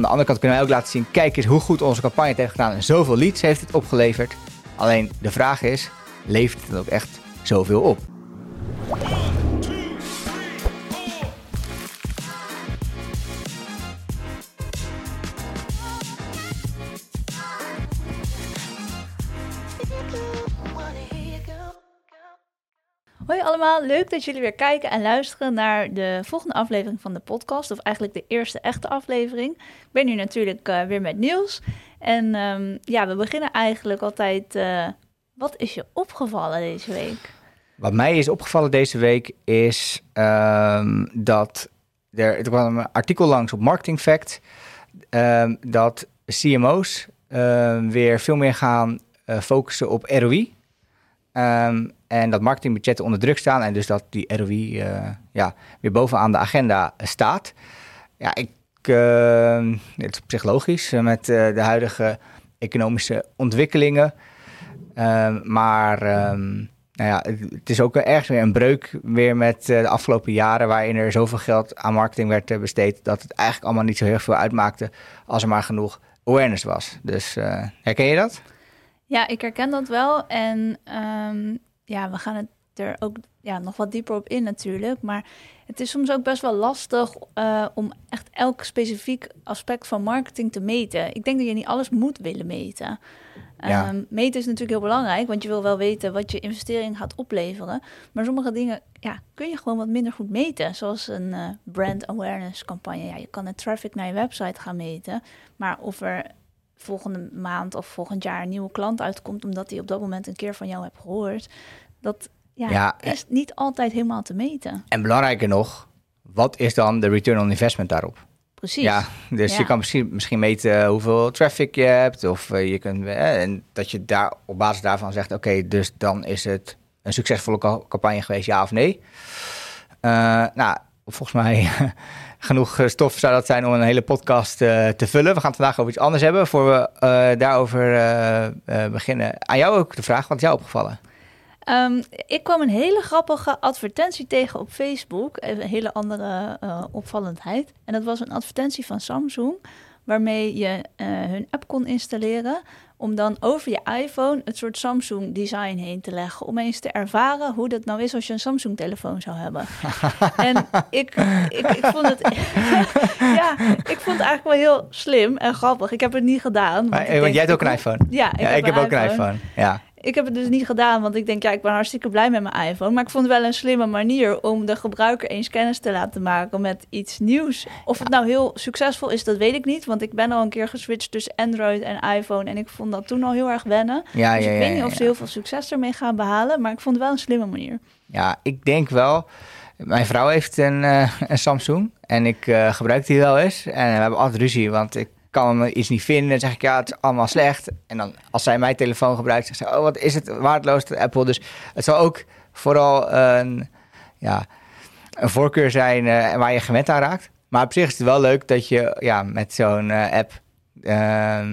Aan de andere kant kunnen wij ook laten zien, kijk eens hoe goed onze campagne het heeft gedaan en zoveel leads heeft het opgeleverd. Alleen de vraag is, levert het ook echt zoveel op? Leuk dat jullie weer kijken en luisteren naar de volgende aflevering van de podcast. Of eigenlijk de eerste echte aflevering. Ik ben nu natuurlijk uh, weer met nieuws. En um, ja, we beginnen eigenlijk altijd. Uh, wat is je opgevallen deze week? Wat mij is opgevallen deze week is um, dat er, er kwam een artikel langs op Marketing Fact. Um, dat CMO's weer veel meer gaan uh, focussen op ROI. Um, en dat marketingbudgetten onder druk staan en dus dat die ROI uh, ja, weer bovenaan de agenda staat. Ja, ik, uh, het is psychologisch uh, met de huidige economische ontwikkelingen. Ehm, maar um, nou ja, het, is ook ergens weer een breuk weer met de afgelopen jaren waarin er zoveel geld aan marketing werd besteed dat het eigenlijk allemaal niet zo heel veel uitmaakte als er maar genoeg awareness was. Dus herken je dat? Ja, ik herken dat wel. En um, ja, we gaan het er ook ja, nog wat dieper op in natuurlijk. Maar het is soms ook best wel lastig uh, om echt elk specifiek aspect van marketing te meten. Ik denk dat je niet alles moet willen meten. Ja. Um, meten is natuurlijk heel belangrijk, want je wil wel weten wat je investering gaat opleveren. Maar sommige dingen ja, kun je gewoon wat minder goed meten. Zoals een uh, brand awareness campagne. Ja, je kan de traffic naar je website gaan meten. Maar of er volgende maand of volgend jaar een nieuwe klant uitkomt, omdat hij op dat moment een keer van jou hebt gehoord, dat ja, ja, is niet altijd helemaal te meten. En belangrijker nog, wat is dan de return on investment daarop? Precies. Ja, dus je kan misschien, misschien meten hoeveel traffic je hebt. Of uh, je kunt, uh, en dat je daar op basis daarvan zegt: oké, dus dan is het een succesvolle campagne geweest, ja of nee. Uh, nou, volgens mij genoeg eh, stof zou dat zijn om een hele podcast uh, te vullen. We gaan het vandaag over iets anders hebben. Voor we uh, daarover beginnen, aan jou ook de vraag: wat is jou opgevallen? Um, ik kwam een hele grappige advertentie tegen op Facebook. Een hele andere opvallendheid. En dat was een advertentie van Samsung. Waarmee je hun app kon installeren om dan over je iPhone het soort Samsung design heen te leggen. Om eens te ervaren hoe dat nou is als je een Samsung telefoon zou hebben. en ik, ik, ik vond het ja, ik vond het eigenlijk wel heel slim en grappig. Ik heb het niet gedaan. Want, maar, want jij hebt ook een iPhone? Ja, ik ja, heb, ik heb ook een iPhone. Ja. Ik heb het dus niet gedaan, want ik denk, ja, ik ben hartstikke blij met mijn iPhone. Maar ik vond het wel een slimme manier om de gebruiker eens kennis te laten maken met iets nieuws. Of het nou heel succesvol is, dat weet ik niet. Want ik ben al een keer geswitcht tussen Android en iPhone. En ik vond dat toen al heel erg wennen. Ja, dus ja, ik ja, weet niet of ze heel veel succes ermee gaan behalen. Maar ik vond het wel een slimme manier. Ja, ik denk wel. Mijn vrouw heeft een, uh, een Samsung en ik uh, gebruik die wel eens. En we hebben altijd ruzie, want ik kan iets niet vinden. Dan zeg ik, ja, het is allemaal slecht. En dan, als zij mijn telefoon gebruikt, zegt ze, oh, wat is het waardeloos, de Apple. Dus het zal ook vooral een, ja, een voorkeur zijn uh, waar je gewend aan raakt. Maar op zich is het wel leuk dat je ja, met zo'n uh, app uh,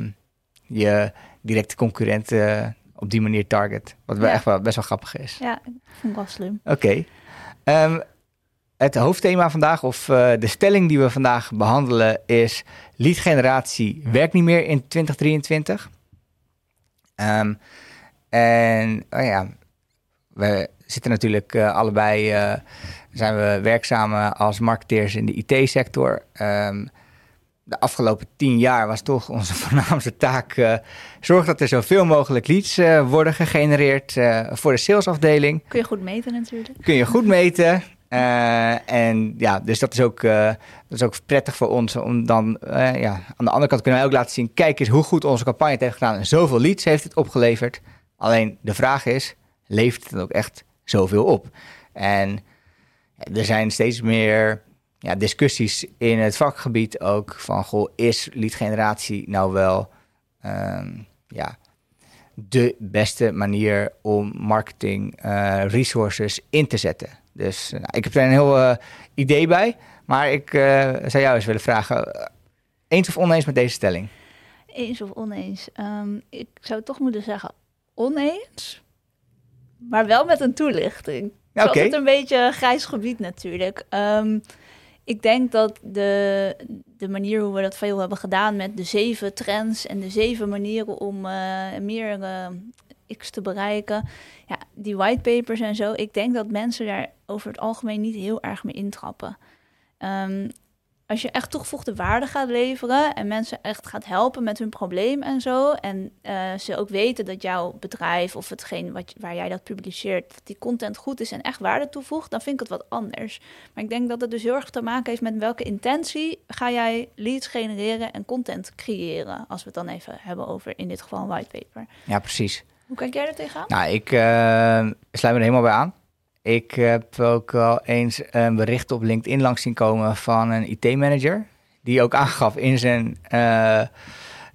je directe concurrenten op die manier target. Wat wel echt wel best wel grappig is. Ja, vond ik wel slim. Oké. Okay. Um, het hoofdthema vandaag, of uh, de stelling die we vandaag behandelen, is leadgeneratie werkt niet meer in 2023. Um, en oh ja, we zitten natuurlijk uh, allebei, uh, zijn we werkzaam als marketeers in de IT-sector. Um, de afgelopen tien jaar was toch onze voornaamste taak... Zorg dat er zoveel mogelijk leads worden gegenereerd voor de salesafdeling. Kun je goed meten natuurlijk. Kun je goed meten. Uh, en ja, dus dat is, ook, uh, dat is ook prettig voor ons om dan, uh, ja, aan de andere kant kunnen wij ook laten zien, kijk eens hoe goed onze campagne het heeft gedaan en zoveel leads heeft het opgeleverd. Alleen de vraag is, levert het ook echt zoveel op? En er zijn steeds meer ja, discussies in het vakgebied ook van, goh, is leadgeneratie nou wel, um, ja, de beste manier om marketing resources in te zetten? Dus nou, ik heb er een heel uh, idee bij. Maar ik uh, zou jou eens willen vragen: eens of oneens met deze stelling? Eens of oneens? Um, ik zou toch moeten zeggen oneens. Maar wel met een toelichting. Het is okay. altijd een beetje een grijs gebied natuurlijk. Um, ik denk dat de, de manier hoe we dat veel hebben gedaan met de zeven trends en de zeven manieren om uh, meer uh, X te bereiken, ja, die whitepapers en zo, ik denk dat mensen daar over het algemeen niet heel erg mee intrappen. Um, als je echt toegevoegde waarde gaat leveren en mensen echt gaat helpen met hun probleem en zo, en uh, ze ook weten dat jouw bedrijf of hetgeen wat, waar jij dat publiceert, dat die content goed is en echt waarde toevoegt, dan vind ik het wat anders. Maar ik denk dat het dus heel erg te maken heeft met welke intentie ga jij leads genereren en content creëren, als we het dan even hebben over in dit geval een whitepaper. Ja, precies. Hoe kijk jij er tegenaan? Nou, ik uh, sluit me er helemaal bij aan. Ik heb ook al eens een bericht op LinkedIn langs zien komen van een IT-manager. Die ook aangaf in zijn, uh,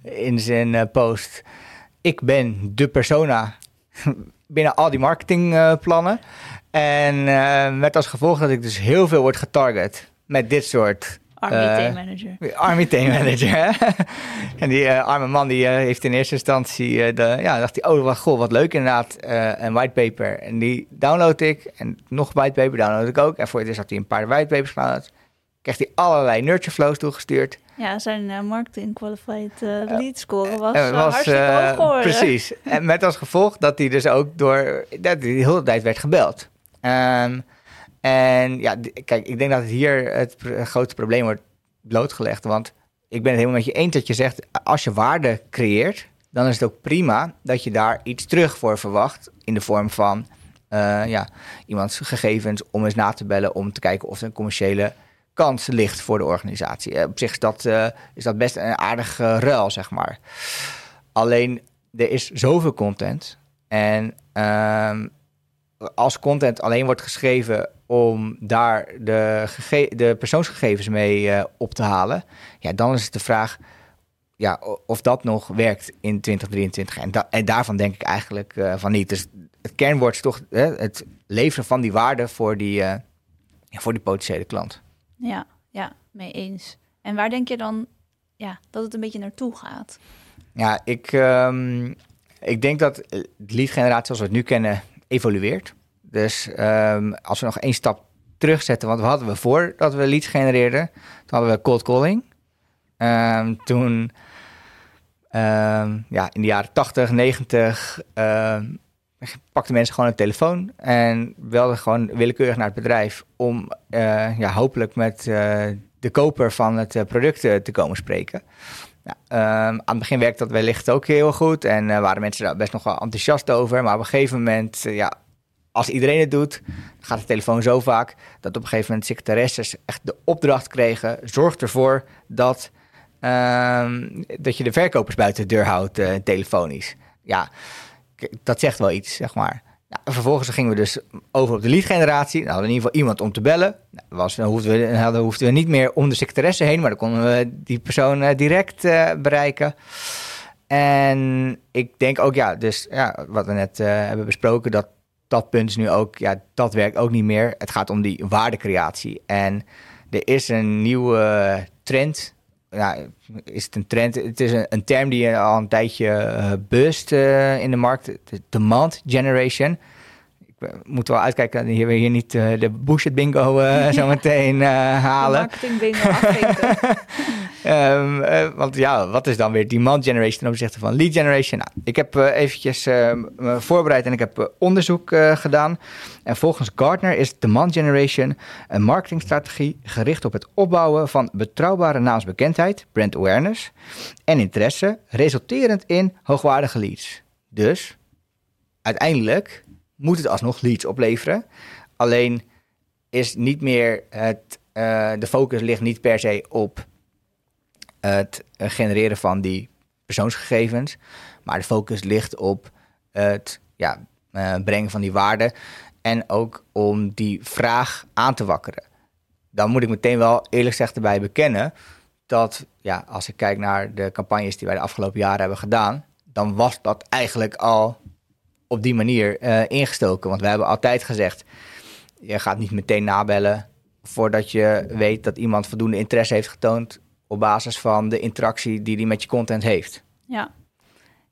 in zijn uh, post: Ik ben de persona binnen al die marketingplannen. en met als gevolg dat ik dus heel veel word getarget met dit soort Army uh, manager. Army team manager. en die uh, arme man die uh, heeft in eerste instantie, de, ja, dacht hij, oh wat, goh, wat leuk inderdaad, een whitepaper. En die download ik en nog whitepaper download ik ook. En voor het is had hij een paar whitepapers gedownload. Kreeg hij allerlei nurture flows toegestuurd. Ja, zijn marketing qualified lead score was, was hartstikke hoog Precies. en met als gevolg dat hij dus ook door, dat hij de hele tijd werd gebeld. Um, en ja, kijk, ik denk dat hier het grootste probleem wordt blootgelegd. Want ik ben het helemaal met je eens dat je zegt, als je waarde creëert, dan is het ook prima dat je daar iets terug voor verwacht. In de vorm van uh, ja, iemands gegevens om eens na te bellen om te kijken of er een commerciële kans ligt voor de organisatie. Uh, op zich is dat, uh, is dat best een aardige ruil, zeg maar. Alleen er is zoveel content. En ehm, als content alleen wordt geschreven om daar de, de persoonsgegevens mee uh, op te halen, ja, dan is het de vraag ja, of dat nog werkt in 2023. En, da en daarvan denk ik eigenlijk uh, van niet. Dus het kernwoord is toch het leveren van die waarde voor die, uh, voor die potentiële klant. Ja, ja, mee eens. En waar denk je dan ja, dat het een beetje naartoe gaat? Ja, ik, um, ik denk dat de lead generatie zoals we het nu kennen evolueert. Dus um, als we nog één stap terugzetten, want wat hadden we voor dat we leads genereerden? Toen hadden we cold calling. Um, toen, um, ja, in de jaren 80, 90, pakten mensen gewoon een telefoon en belden gewoon willekeurig naar het bedrijf om uh, ja, hopelijk met uh, de koper van het uh, product te komen spreken. Ja, aan het begin werkte dat wellicht ook heel goed en waren mensen daar best nog wel enthousiast over. Maar op een gegeven moment, ja, als iedereen het doet, gaat de telefoon zo vaak dat op een gegeven moment secretaresses echt de opdracht kregen: zorg ervoor dat, uh, dat je de verkopers buiten de deur houdt uh, telefonisch. Ja, dat zegt wel iets, zeg maar. Nou, vervolgens gingen we dus over op de lead generatie. Nou, hadden in ieder geval iemand om te bellen. Nou, was, dan, hoefden we, dan hoefden we niet meer om de secretaresse heen, maar dan konden we die persoon uh, direct uh, bereiken. En ik denk ook, ja, dus ja, wat we net uh, hebben besproken, dat dat punt is nu ook, ja, dat werkt ook niet meer. Het gaat om die waardecreatie. En er is een nieuwe trend. Ja, is het een trend? Het is een, een term die al een tijdje uh, in de markt. De demand generation moeten we wel uitkijken dat we hier niet uh, de bullshit bingo uh, zo meteen uh, halen. marketing bingo um, want ja, wat is dan weer demand generation ten opzichte van lead generation? Nou, ik heb eventjes me voorbereid en ik heb onderzoek gedaan. En volgens Gartner is demand generation een marketingstrategie gericht op het opbouwen van betrouwbare naamsbekendheid, brand awareness en interesse, resulterend in hoogwaardige leads. Dus uiteindelijk moet het alsnog leads opleveren. Alleen is niet meer het, uh, de focus ligt niet per se op het genereren van die persoonsgegevens, maar de focus ligt op het ja, uh, brengen van die waarde en ook om die vraag aan te wakkeren. Dan moet ik meteen wel eerlijk gezegd erbij bekennen dat ja, als ik kijk naar de campagnes die wij de afgelopen jaren hebben gedaan, dan was dat eigenlijk al op die manier uh, ingestoken. Want we hebben altijd gezegd, je gaat niet meteen nabellen voordat je weet dat iemand voldoende interesse heeft getoond op basis van de interactie die hij met je content heeft. Ja,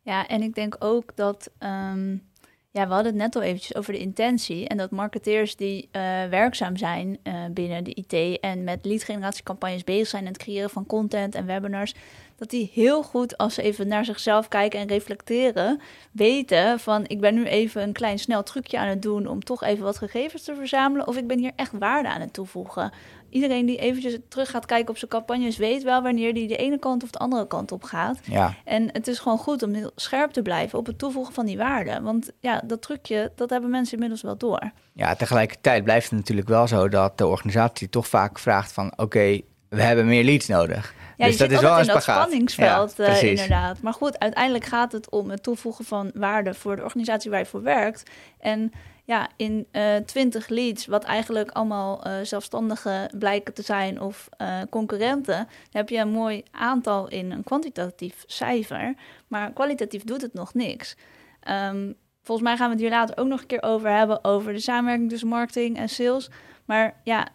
ja en ik denk ook dat, um, Ja, we hadden het net al eventjes over de intentie. En dat marketeers die uh, werkzaam zijn uh, binnen de IT en met lead generatiecampagnes bezig zijn en het creëren van content en webinars, dat die heel goed als ze even naar zichzelf kijken en reflecteren, weten van ik ben nu even een klein snel trucje aan het doen om toch even wat gegevens te verzamelen of ik ben hier echt waarde aan het toevoegen. Iedereen die eventjes terug gaat kijken op zijn campagnes weet wel wanneer die de ene kant of de andere kant op gaat. Ja. En het is gewoon goed om heel scherp te blijven op het toevoegen van die waarde. Want ja, dat trucje, dat hebben mensen inmiddels wel door. Ja, tegelijkertijd blijft het natuurlijk wel zo dat de organisatie toch vaak vraagt van oké, we hebben meer leads nodig. Ja, dus je dat zit is wel een in dat spagaat. spanningsveld, Ja, eh, inderdaad. Maar goed, uiteindelijk gaat het om het toevoegen van waarde voor de organisatie waar je voor werkt. En ja, in eh 20 leads, wat eigenlijk allemaal eh, zelfstandigen blijken te zijn of concurrenten, dan heb je een mooi aantal in een kwantitatief cijfer. Maar kwalitatief doet het nog niks. Ehm, volgens mij gaan we het hier later ook nog een keer over hebben, over de samenwerking tussen marketing en sales. Maar ja,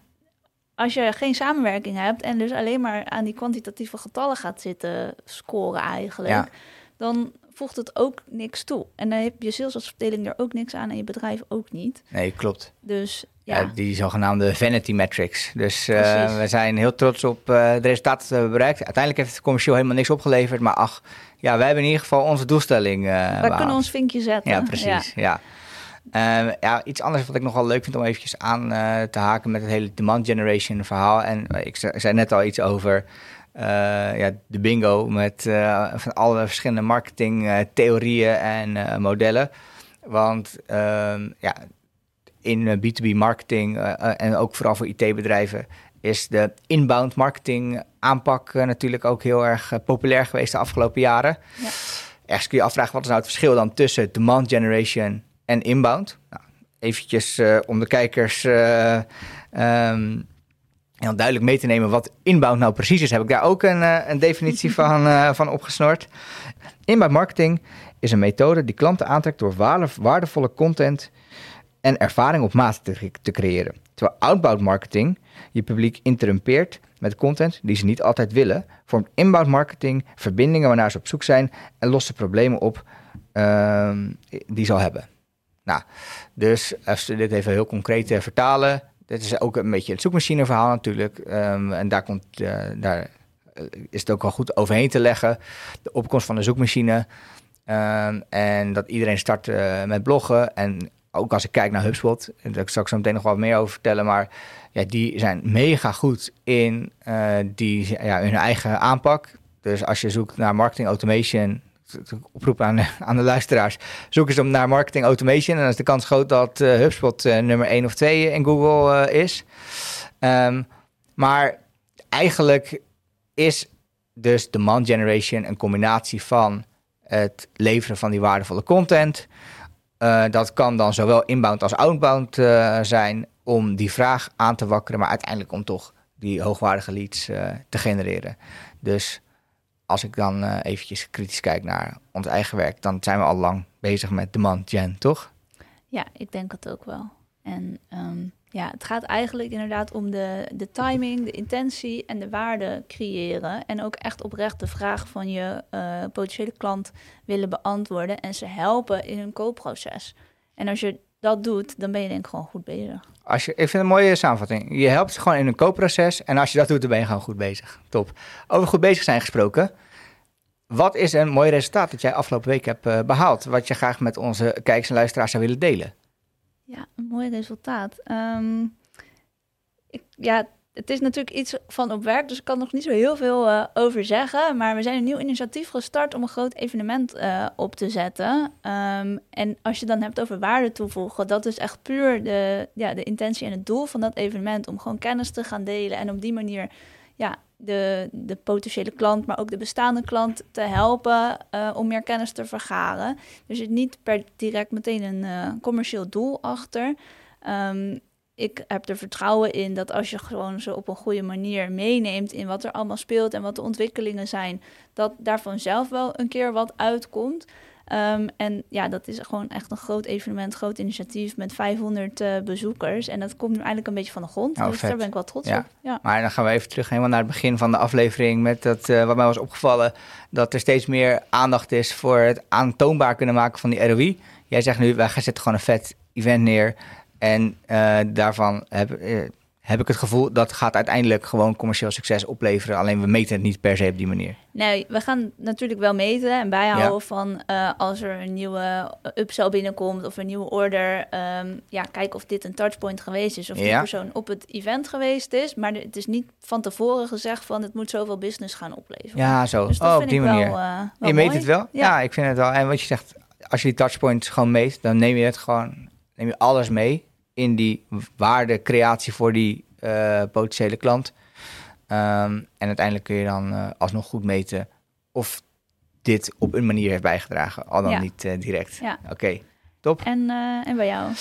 als je geen samenwerking hebt en dus alleen maar aan die kwantitatieve getallen gaat zitten scoren eigenlijk, Ja. dan voegt het ook niks toe. En dan heb je salesafdeling er ook niks aan en je bedrijf ook niet. Nee, klopt. Dus ja, Ja. die zogenaamde vanity metrics. Dus eh, we zijn heel trots op eh, de resultaten die we hebben bereikt. Uiteindelijk heeft het commercieel helemaal niks opgeleverd. Maar ach, ja, wij hebben in ieder geval onze doelstelling eh wij behaald. kunnen ons vinkje zetten. Ja, precies. Ja. Ehm, ja, iets anders wat ik nog wel leuk vind om eventjes aan eh, te haken met het hele demand generation verhaal. En eh, ik ze- zei net al iets over eh, ja, de bingo met van alle verschillende marketing eh, theorieën en modellen. Want ehm, ja, in eh, B2B marketing en ook vooral voor IT-bedrijven is de inbound marketing aanpak natuurlijk ook heel erg populair geweest de afgelopen jaren. Ja. Ergens kun je afvragen wat is nou het verschil dan tussen demand generation en inbound. Nou, eventjes eh, om de kijkers heel duidelijk mee te nemen wat inbound nou precies is, heb ik daar ook een, eh, een definitie van, van opgesnord. Inbound marketing is een methode die klanten aantrekt door waarde- waardevolle content en ervaring op maat te, te creëren. Terwijl outbound marketing je publiek interrumpeert met content die ze niet altijd willen, vormt inbound marketing verbindingen waarnaar ze op zoek zijn en lost de problemen op ehm, die ze al hebben. Nou, dus als we dit even heel concreet eh, vertalen, dit is ook een beetje het zoekmachineverhaal natuurlijk. ehm, en daar, komt, eh, daar eh, is het ook wel goed overheen te leggen. De opkomst van de zoekmachine. Ehm, en dat iedereen start eh, met bloggen. En ook als ik kijk naar HubSpot, en daar zal ik zo meteen nog wat meer over vertellen. Maar ja, die zijn mega goed in die, ja, hun eigen aanpak. Dus als je zoekt naar marketing automation, oproep aan, aan de luisteraars, zoek eens om naar marketing automation. En dan is de kans groot dat uh, HubSpot uh, nummer 1 of 2 in Google uh, is. Um, maar eigenlijk is dus demand generation een combinatie van het leveren van die waardevolle content. Dat kan dan zowel inbound als outbound zijn om die vraag aan te wakkeren, maar uiteindelijk om toch die hoogwaardige leads te genereren. Dus als ik dan uh, eventjes kritisch kijk naar ons eigen werk, dan zijn we al lang bezig met demand gen, toch? Ja, ik denk het ook wel. En um, ja, het gaat eigenlijk inderdaad om de, de timing, de intentie en de waarde creëren. En ook echt oprecht de vraag van je uh, potentiële klant willen beantwoorden en ze helpen in hun koopproces. En als je dat doet, dan ben je denk ik gewoon goed bezig. Als je, ik vind het een mooie samenvatting. Je helpt gewoon in een koopproces en als je dat doet, dan ben je gewoon goed bezig. Top. Over goed bezig zijn gesproken. Wat is een mooi resultaat dat jij afgelopen week hebt uh, behaald, wat je graag met onze kijkers en luisteraars zou willen delen? Ja, een mooi resultaat. Um, ik, ja, het is natuurlijk iets van op werk, dus ik kan nog niet zo heel veel uh, over zeggen. Maar we zijn een nieuw initiatief gestart om een groot evenement uh, op te zetten. Um, en als je dan hebt over waarde toevoegen, dat is echt puur de, ja, de intentie en het doel van dat evenement. Om gewoon kennis te gaan delen en op die manier ja, de, de potentiële klant, maar ook de bestaande klant te helpen uh, om meer kennis te vergaren. Er zit niet per direct meteen een commercieel doel achter. Um, ik heb er vertrouwen in dat als je gewoon ze op een goede manier meeneemt in wat er allemaal speelt en wat de ontwikkelingen zijn, dat daar vanzelf wel een keer wat uitkomt. Ehm, en ja, dat is gewoon echt een groot evenement, groot initiatief met 500 uh, bezoekers. En dat komt nu eigenlijk een beetje van de grond. Oh, dus vet. daar ben ik wel trots Ja. op. Ja. Maar dan gaan we even terug helemaal naar het begin van de aflevering. Met dat, eh, wat mij was opgevallen, dat er steeds meer aandacht is voor het aantoonbaar kunnen maken van die ROI. Jij zegt nu, wij gaan zetten gewoon een vet event neer. En eh, daarvan heb, eh, heb ik het gevoel dat gaat uiteindelijk gewoon commercieel succes opleveren. Alleen we meten het niet per se op die manier. Nee, we gaan natuurlijk wel meten en bijhouden van eh, als er een nieuwe upsell binnenkomt of een nieuwe order. ehm, ja, kijken of dit een touchpoint geweest is of die Ja. persoon op het event geweest is. Maar het is niet van tevoren gezegd van het moet zoveel business gaan opleveren. Ja, zo. Dus dat oh, op die manier. wel, wel je meet mooi. het wel? Ja. Ja. ik vind het wel. En wat je zegt, als je die touchpoints gewoon meet, dan neem je het gewoon, neem je alles mee in die waardecreatie voor die eh, potentiële klant. Ehm, en uiteindelijk kun je dan eh, alsnog goed meten of dit op een manier heeft bijgedragen, al dan Ja. niet eh, direct. Ja. Oké. En, eh, en bij jou?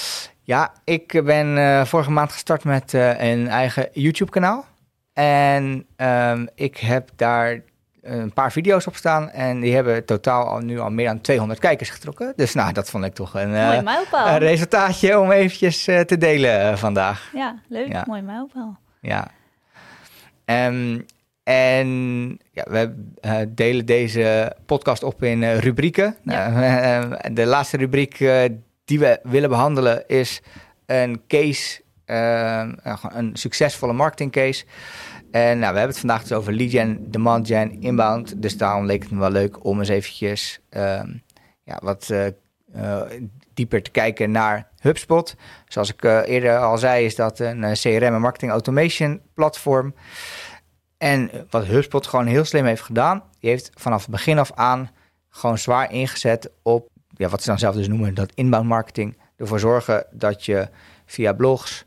Ja, ik ben vorige maand gestart met een eigen YouTube-kanaal. En ehm, ik heb daar een paar video's op staan. En die hebben totaal al, nu al meer dan 200 kijkers getrokken. Dus nou, dat vond ik toch een, eh, mooi mijlpaal. een resultaatje om eventjes eh, te delen eh, vandaag. ja, leuk. Ja. Mooi mijlpaal. Ja. Ehm, en ja, we eh, delen deze podcast op in eh, rubrieken. Ja. Nou, eh, de laatste rubriek eh, die we willen behandelen is een case, eh, een succesvolle marketingcase. En nou, we hebben het vandaag dus over lead gen, demand gen, inbound. Dus daarom leek het me wel leuk om eens eventjes ehm, ja, wat eh, eh, dieper te kijken naar HubSpot. Zoals ik eh, eerder al zei, is dat een CRM en marketing automation platform. En wat HubSpot gewoon heel slim heeft gedaan, die heeft vanaf het begin af aan gewoon zwaar ingezet op ja, wat ze dan zelf dus noemen dat inbound marketing. Ervoor zorgen dat je via blogs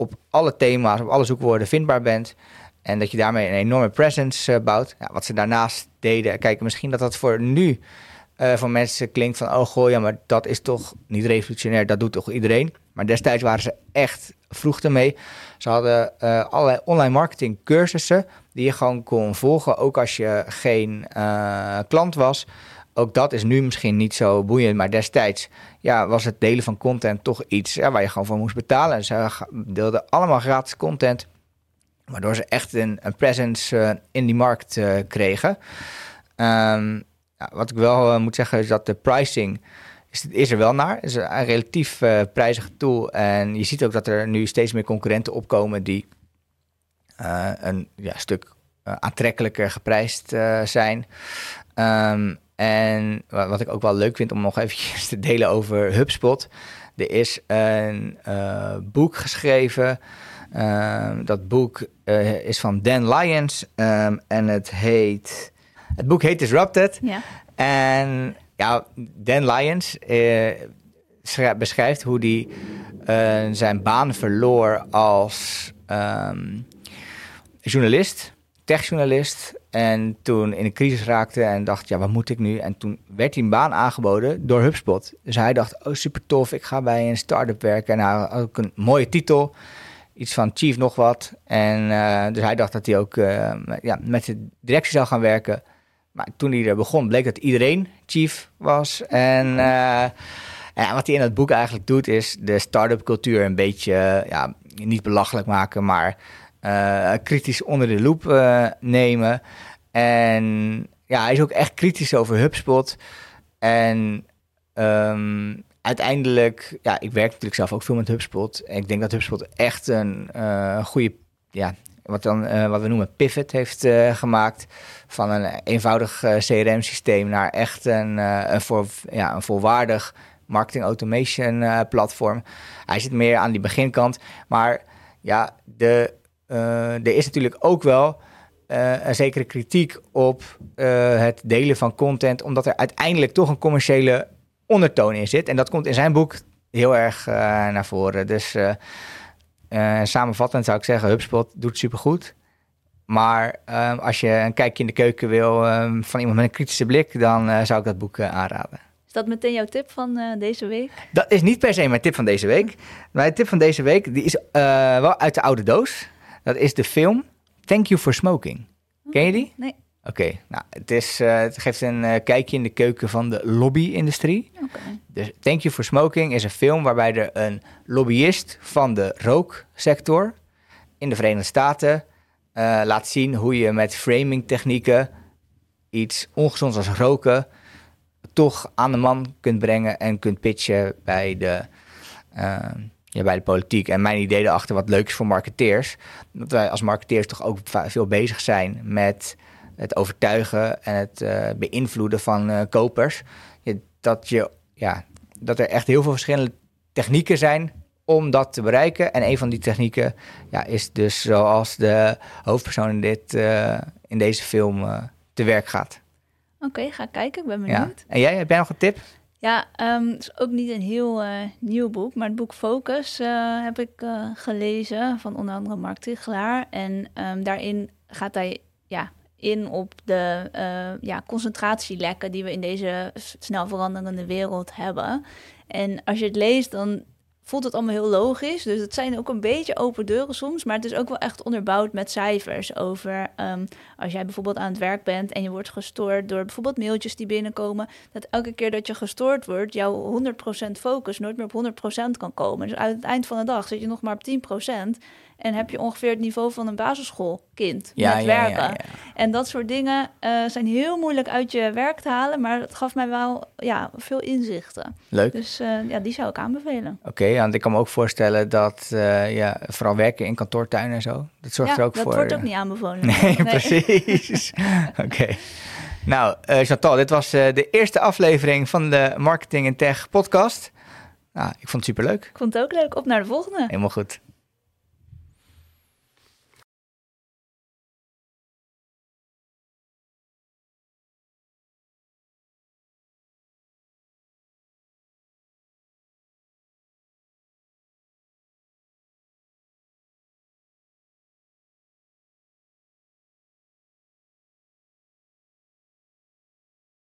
op alle thema's, op alle zoekwoorden vindbaar bent. En dat je daarmee een enorme presence eh, bouwt. Ja, wat ze daarnaast deden, kijk, misschien dat dat voor nu eh, voor mensen klinkt van, oh goh, ja, maar dat is toch niet revolutionair, dat doet toch iedereen. Maar destijds waren ze echt vroeg ermee. Ze hadden eh, allerlei online marketing cursussen die je gewoon kon volgen, ook als je geen klant was. Ook dat is nu misschien niet zo boeiend, maar destijds ja, was het delen van content toch iets ja, waar je gewoon voor moest betalen. En ze deelden allemaal gratis content, waardoor ze echt een, een presence eh, in die markt eh, kregen. Ehm, ja, wat ik wel eh, moet zeggen is dat de pricing is, er wel naar. Is een relatief prijzige tool. En je ziet ook dat er nu steeds meer concurrenten opkomen die een ja, stuk aantrekkelijker geprijsd zijn. Ehm, en wa- wat ik ook wel leuk vind om nog eventjes te delen over HubSpot. Er is een eh, boek geschreven. Ehm, dat boek eh, is van Dan Lyons. ehm, en het heet... Het boek heet Disrupted. Ja. En ja, Dan Lyons eh, schrijft- beschrijft hoe hij zijn baan verloor als ehm, journalist, techjournalist. En toen in een crisis raakte en dacht, ja, wat moet ik nu? En toen werd hij een baan aangeboden door HubSpot. Dus hij dacht, oh super tof, ik ga bij een start-up werken. En hij had ook een mooie titel, iets van chief nog wat. En eh, dus hij dacht dat hij ook eh, ja, met de directie zou gaan werken. Maar toen hij er begon, bleek dat iedereen chief was. En, eh, en wat hij in het boek eigenlijk doet, is de start-up cultuur een beetje, eh, ja, niet belachelijk maken, maar eh, kritisch onder de loep eh, nemen. En ja, hij is ook echt kritisch over HubSpot. En ehm, uiteindelijk, ja, ik werk natuurlijk zelf ook veel met HubSpot. Ik denk dat HubSpot echt een eh, goede, ja, wat, dan, wat we noemen pivot heeft gemaakt. Van een eenvoudig CRM-systeem naar echt een, een, voor, ja, een volwaardig marketing automation platform. Hij zit meer aan die beginkant. Maar ja, de, er is natuurlijk ook wel eh, een zekere kritiek op eh, het delen van content, omdat er uiteindelijk toch een commerciële ondertoon in zit. En dat komt in zijn boek heel erg eh, naar voren. Dus eh, eh, samenvattend zou ik zeggen, HubSpot doet supergoed. Maar eh, als je een kijkje in de keuken wil eh, van iemand met een kritische blik, dan eh, zou ik dat boek eh, aanraden. Is dat meteen jouw tip van eh, deze week? Dat is niet per se mijn tip van deze week. Mijn tip van deze week die is eh, wel uit de oude doos. Dat is de film Thank You for Smoking. Ken je die? Nee. Oké, nou, het, is, eh, het geeft een eh, kijkje in de keuken van de lobby-industrie. Oké. Dus Thank You for Smoking is een film waarbij er een lobbyist van de rooksector in de Verenigde Staten eh, laat zien hoe je met framing technieken iets ongezonds als roken toch aan de man kunt brengen en kunt pitchen bij de, ja, bij de politiek. En mijn idee erachter wat leuk is voor marketeers, dat wij als marketeers toch ook veel bezig zijn met het overtuigen en het eh, beïnvloeden van eh, kopers. Ja, dat, je, ja, dat er echt heel veel verschillende technieken zijn om dat te bereiken. En een van die technieken ja, is dus zoals de hoofdpersoon in, dit, eh, in deze film te werk gaat. Oké, ga kijken. Ik ben Ja. benieuwd. En jij, heb jij nog een tip? Ja, ehm, het is ook niet een heel eh, nieuw boek, maar het boek Focus eh, heb ik eh, gelezen van onder andere Mark Tichelaar. En ehm, daarin gaat hij ja, in op de ja, concentratielekken die we in deze snel veranderende wereld hebben. En als je het leest, dan voelt het allemaal heel logisch. Dus het zijn ook een beetje open deuren soms, maar het is ook wel echt onderbouwd met cijfers over ehm, als jij bijvoorbeeld aan het werk bent en je wordt gestoord door bijvoorbeeld mailtjes die binnenkomen, dat elke keer dat je gestoord wordt, jouw 100% focus nooit meer op 100% kan komen. Dus uit het eind van de dag zit je nog maar op 10% en heb je ongeveer het niveau van een basisschoolkind met werken. En dat soort dingen eh, zijn heel moeilijk uit je werk te halen, maar het gaf mij wel ja, veel inzichten. Leuk. Dus eh, ja, die zou ik aanbevelen. Oké, want ik kan me ook voorstellen dat eh, ja, vooral werken in kantoortuinen en zo, dat zorgt ja, er ook dat voor. wordt ook niet aanbevolen. Nee, precies. Oké. Nou, Chantal, dit was de eerste aflevering van de Marketing en Tech podcast. Nou, ik vond het superleuk. Ik vond het ook leuk. Op naar de volgende. Helemaal goed.